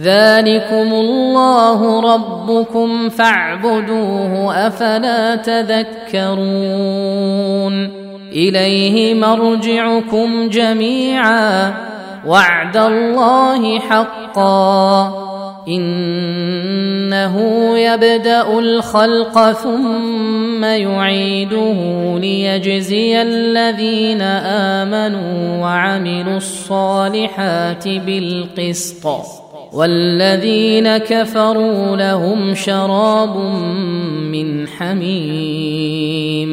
ذلكم الله ربكم فاعبدوه افلا تذكرون اليه مرجعكم جميعا وعد الله حقا انه يبدا الخلق ثم يعيده ليجزي الذين امنوا وعملوا الصالحات بالقسط والذين كفروا لهم شراب من حميم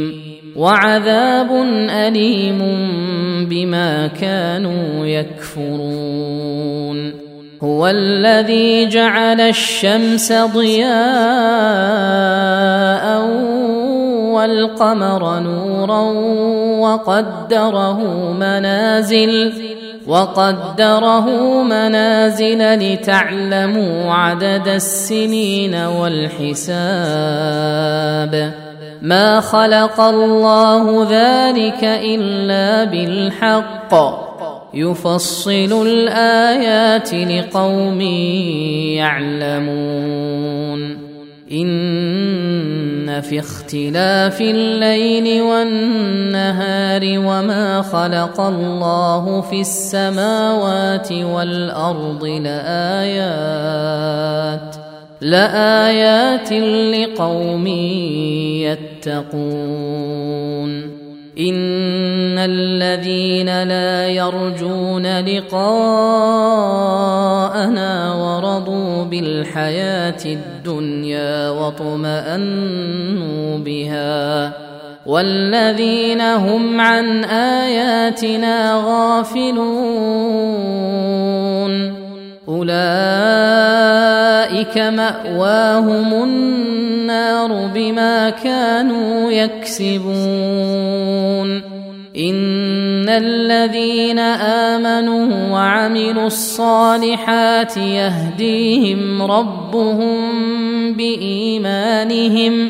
وعذاب أليم بما كانوا يكفرون. هو الذي جعل الشمس ضياء والقمر نورا وقدره منازل وقدره منازل لتعلموا عدد السنين والحساب. ما خلق الله ذلك إلا بالحق. يفصل الآيات لقوم يعلمون. إن في اختلاف الليل والنهار وما خلق الله في السماوات والأرض لآيات لآيات لقوم يتقون. إن الذين لا يرجون لقاءنا ورضوا بالحياة الدنيا واطمانوا بها. والذين هم عن آياتنا غافلون. أولئك مأواهم النار بما كانوا يكسبون. إن الذين آمنوا وعملوا الصالحات يهديهم ربهم بإيمانهم.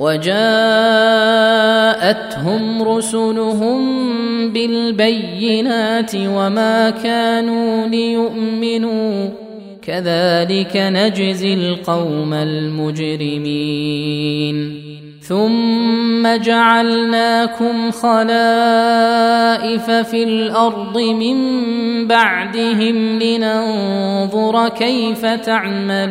وجاءتهم رسلهم بالبينات وما كانوا ليؤمنوا. كذلك نجزي القوم المجرمين. ثم جعلناكم خلائف في الأرض من بعدهم لننظر كيف تعملون.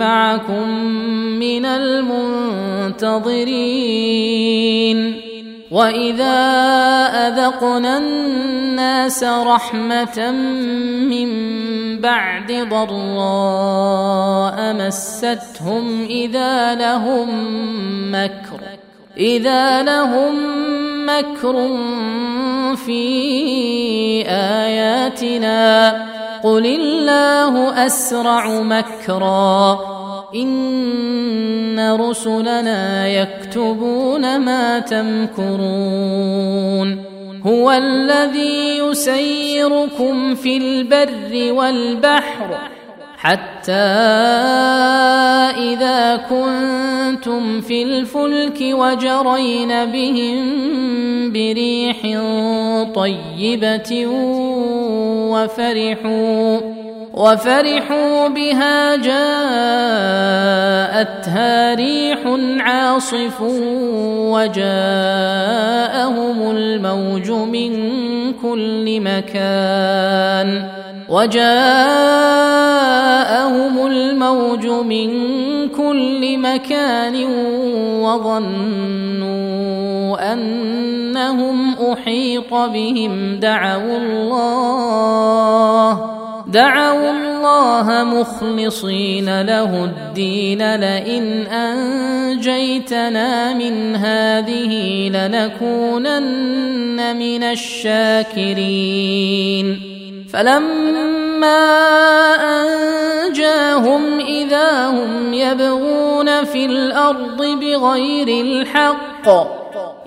معكم من المنتظرين. وإذا أذقنا الناس رحمة من بعد ضراء مستهم إذا لهم مكر إذا لهم مكر في آياتنا. قل الله اسرع مكرا ان رسلنا يكتبون ما تمكرون هو الذي يسيركم في البر والبحر حتى اذا كنتم في الفلك وجرين بهم بريح طيبه وفرحوا وفرحوا بها جاءتها ريح عاصف وجاءهم الموج من كل مكان وجاءهم الموج من كل مكان وظنوا أنهم أحيط بهم دعوا الله دعوا الله مخلصين له الدين لئن أنجيتنا من هذه لنكونن من الشاكرين. فلما أنجاهم إذا هم يبغون في الأرض بغير الحق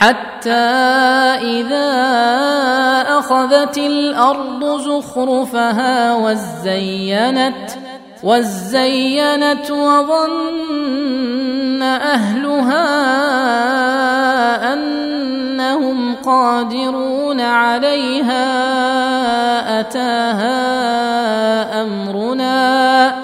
حتى إذا أخذت الأرض زخرفها وزينت وزينت وظن أهلها أنهم قادرون عليها أتاها أمرنا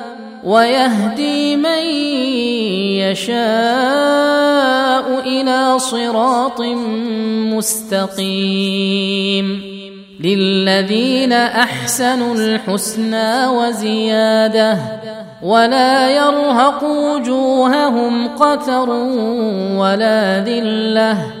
ويهدي من يشاء إلى صراط مستقيم. للذين أحسنوا الحسنى وزيادة ولا يرهق وجوههم قتر ولا ذلة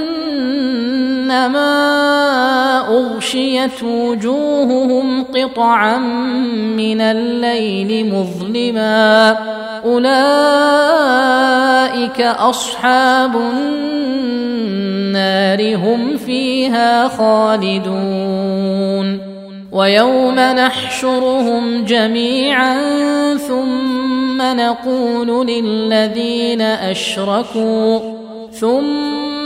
كانما أغشيت وجوههم قطعا من الليل مظلما أولئك أصحاب النار هم فيها خالدون ويوم نحشرهم جميعا ثم نقول للذين أشركوا ثم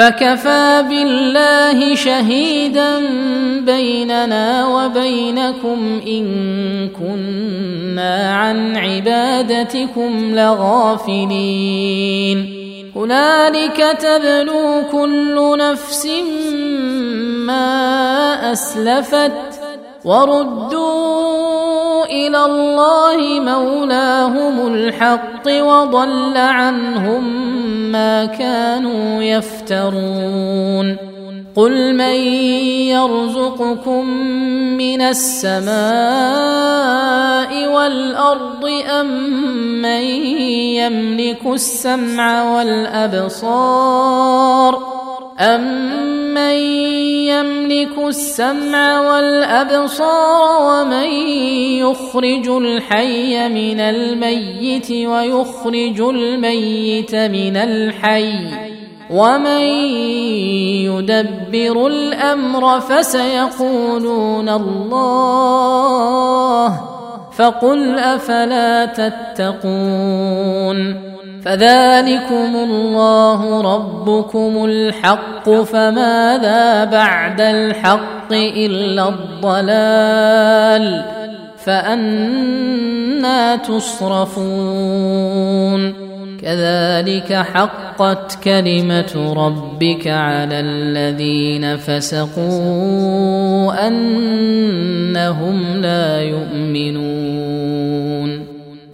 فكفى بالله شهيدا بيننا وبينكم إن كنا عن عبادتكم لغافلين. هنالك تبلو كل نفس ما أسلفت وردوا إلى الله مولاهم الحق وضل عنهم ما كانوا يفترون. قل من يرزقكم من السماء والأرض أم من يملك السمع والأبصار أمن يملك السمع والأبصار ومن يخرج الحي من الميت ويخرج الميت من الحي ومن يدبر الأمر فسيقولون الله فقل أفلا تتقون فذلكم الله ربكم الحق فماذا بعد الحق إلا الضلال؟ فأنا تصرفون. كذلك حقت كلمة ربك على الذين فسقوا أنهم لا يؤمنون.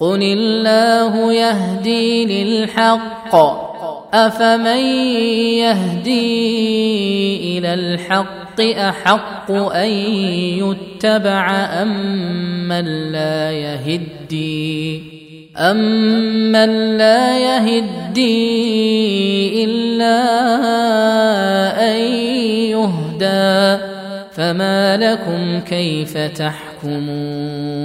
قل الله يهدي للحق. افمن يهدي إلى الحق احق ان يتبع ام من لا يهدي؟ امن لا يهدي الا ان يهدى؟ فما لكم كيف تحكمون؟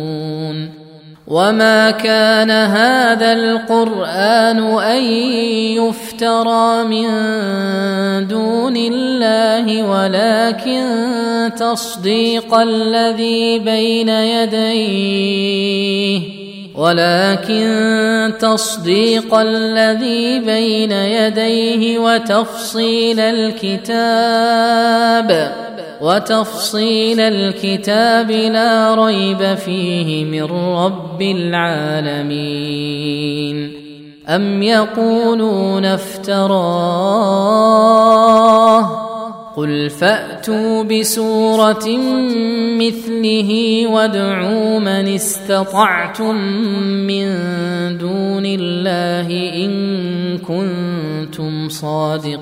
وما كان هذا القران ان يفترى من دون الله ولكن تصديق الذي بين يديه ولكن تصديق الذي بين يديه وتفصيل الكتاب وتفصيل الكتاب لا ريب فيه من رب العالمين. أم يقولون افتراه؟ قل فأتوا بسورة مثله وادعوا من استطعتم من دون الله إن كنتم صادقين.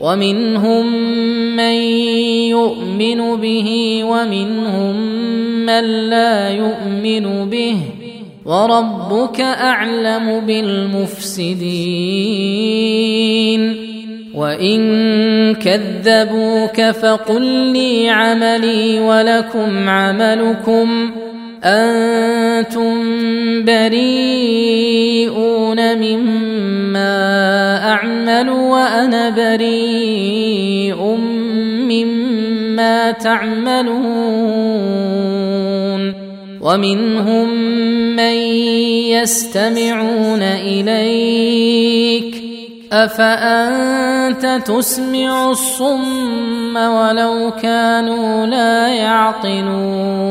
ومنهم من يؤمن به ومنهم من لا يؤمن به وربك أعلم بالمفسدين وإن كذبوك فقل لي عملي ولكم عملكم أنتم بريئون مما أعمل وأنا بريء مما تعملون ومنهم من يستمعون إليك أفأنت تسمع الصم ولو كانوا لا يعقلون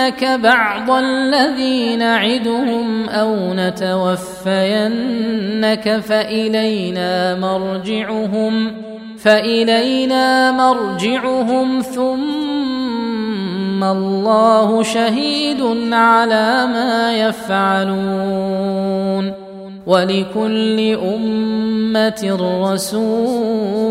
نرينك بعض الذي نعدهم أو نتوفينك فالينا مرجعهم فالينا مرجعهم ثم الله شهيد على ما يفعلون ولكل امه رسول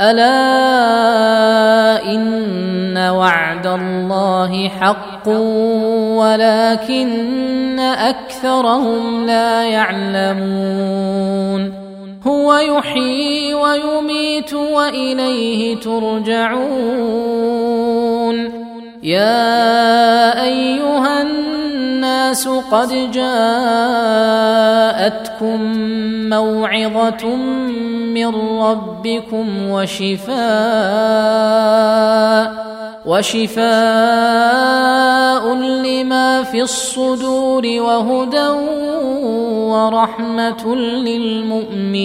ألا إن وعد الله حق ولكن أكثرهم لا يعلمون. هو يحيي ويميت وإليه ترجعون. يا أيها الناس قد جاءتكم موعظة من ربكم وشفاء وشفاء لما في الصدور وهدى ورحمة للمؤمنين.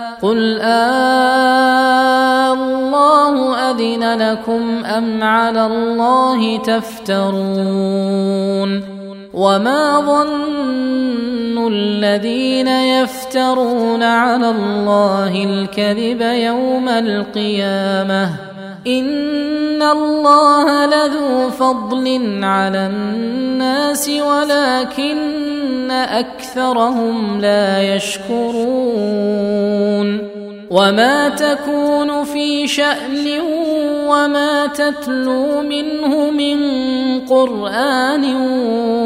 قل الله أذن لكم أم على الله تفترون وما ظن الذين يفترون على الله الكذب يوم القيامه ان الله لذو فضل على الناس ولكن اكثرهم لا يشكرون وما تكون في شان وما تتلو منه من قران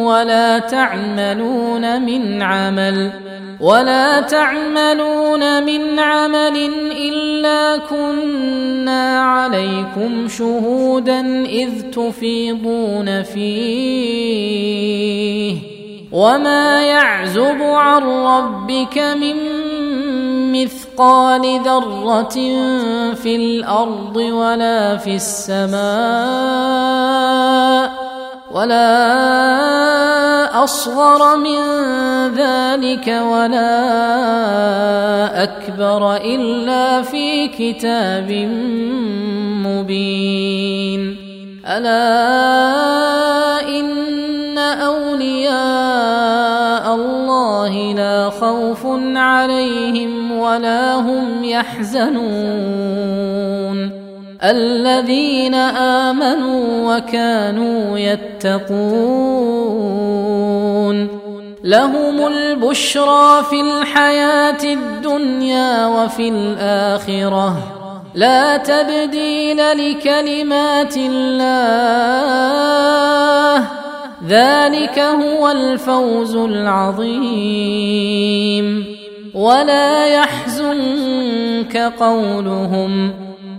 ولا تعملون من عمل ولا تعملون من عمل إلا كنا عليكم شهودا إذ تفيضون فيه. وما يعزب عن ربك من مثقال ذرة في الأرض ولا في السماء ولا أصغر من ذلك ولا أكبر إلا في كتاب مبين. ألا إن أولياء الله لا خوف عليهم ولا هم يحزنون. الذين آمنوا وكانوا يتقون لهم البشرى في الحياة الدنيا وفي الآخرة. لا تبديل لكلمات الله. ذلك هو الفوز العظيم. ولا يحزنك قولهم.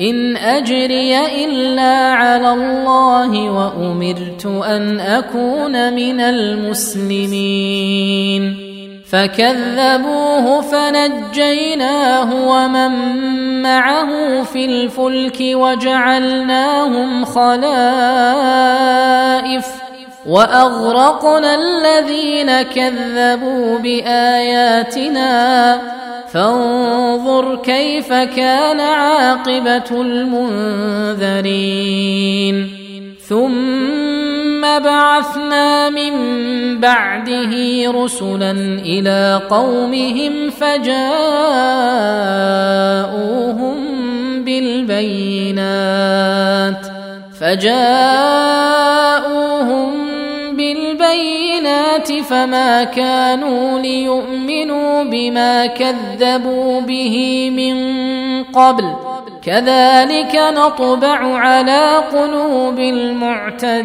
إن أجري إلا على الله وأمرت أن أكون من المسلمين. فكذبوه فنجيناه ومن معه في الفلك وجعلناهم خلائف. وأغرقنا الذين كذبوا بآياتنا فانظر كيف كان عاقبة المنذرين. ثم بعثنا من بعده رسلا إلى قومهم فجاءوهم بالبينات. فجاءوهم بالبينات فما كانوا ليؤمنوا بما كذبوا به من قبل. كذلك نطبع على قلوب المعتدين.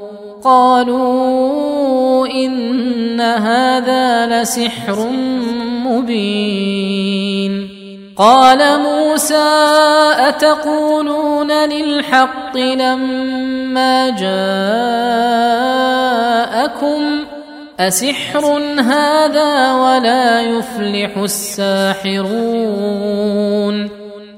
قالوا إن هذا لسحر مبين. قال موسى أتقولون للحق لما جاءكم؟ أسحر هذا ولا يفلح الساحرون.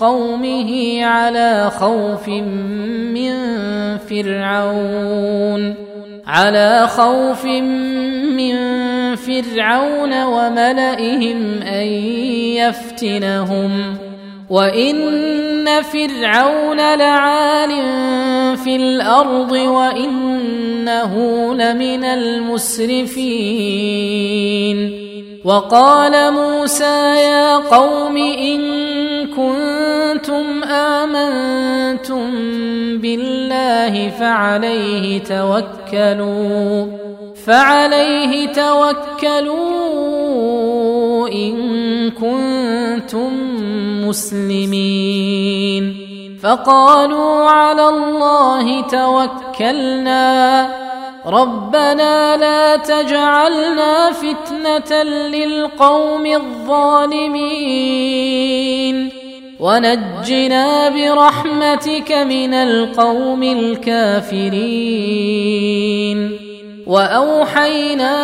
قومه على خوف من فرعون. على خوف من فرعون وملئهم أن يفتنهم. وإن فرعون لعال في الأرض وإنه لمن المسرفين. وقال موسى يا قوم إن كنتم آمنتم بالله فعليه توكلوا فعليه توكلوا إن كنتم مسلمين. فقالوا على الله توكلنا ربنا لا تجعلنا فتنة للقوم الظالمين. ونجنا برحمتك من القوم الكافرين. وأوحينا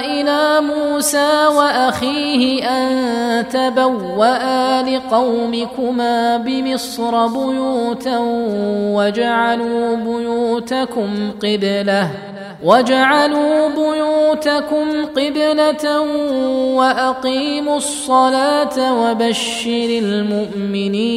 إلى موسى وأخيه أن تبوأ لقومكما بمصر بيوتا واجعلوا بيوتكم قبلة واجعلوا بيوتكم قبلة وأقيموا الصلاة وبشر المؤمنين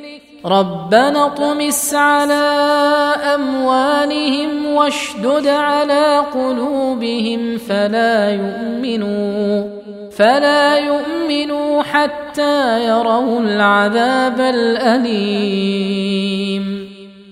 ربنا اطمس على اموالهم واشدد على قلوبهم فلا يؤمنوا فلا يؤمنوا حتى يروا العذاب الاليم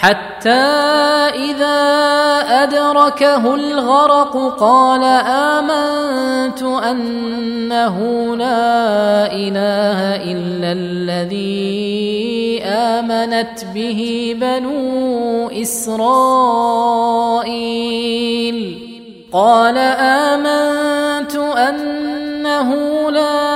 حتى إذا أدركه الغرق قال آمنت أنه لا إله إلا الذي آمنت به بنو إسرائيل. قال آمنت أنه لا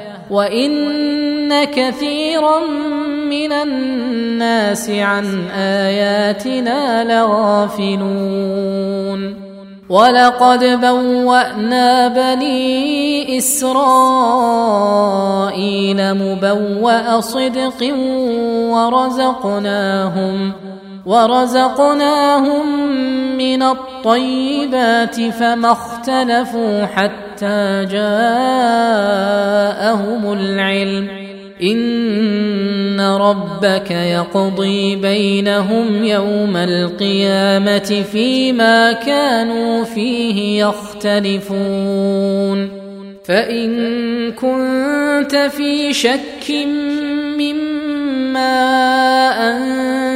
وان كثيرا من الناس عن اياتنا لغافلون ولقد بوانا بني اسرائيل مبوا صدق ورزقناهم ورزقناهم من الطيبات فما اختلفوا حتى جاءهم العلم. إن ربك يقضي بينهم يوم القيامة فيما كانوا فيه يختلفون. فإن كنت في شك مما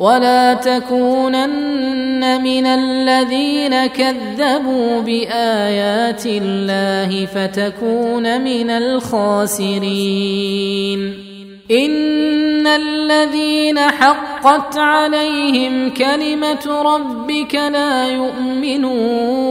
ولا تكونن من الذين كذبوا بايات الله فتكون من الخاسرين ان الذين حقت عليهم كلمه ربك لا يؤمنون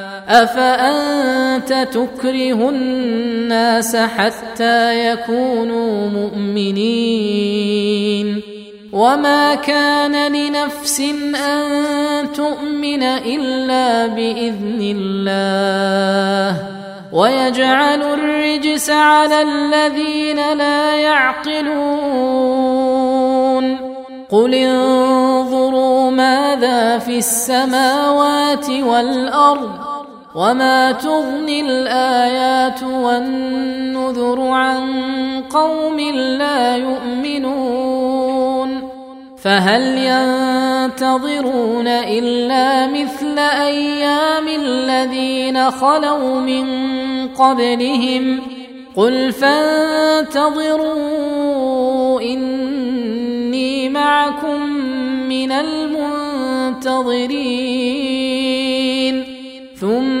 أفأنت تكره الناس حتى يكونوا مؤمنين؟ وما كان لنفس أن تؤمن إلا بإذن الله. ويجعل الرجس على الذين لا يعقلون. قل انظروا ماذا في السماوات والأرض وما تغني الايات والنذر عن قوم لا يؤمنون فهل ينتظرون الا مثل أيام الذين خلوا من قبلهم قل فانتظروا اني معكم من المنتظرين ثم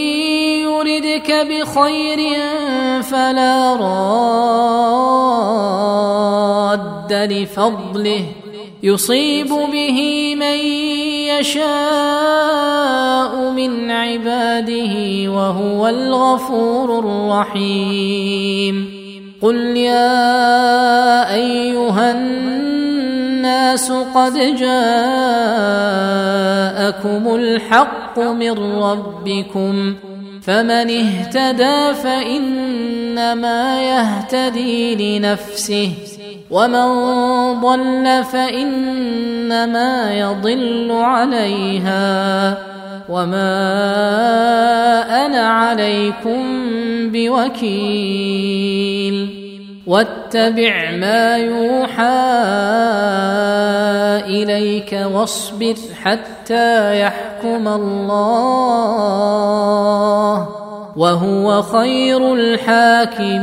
يردك بخير فلا راد لفضله. يصيب به من يشاء من عباده وهو الغفور الرحيم. قل يا أيها الناس قد جاءكم الحق من ربكم. فمن اهتدى فإنما يهتدي لنفسه ومن ضل فإنما يضل عليها وما أنا عليكم بوكيل. واتبع ما يوحى إليك واصبر حتى يحكم الله وهو خير الحاكمين.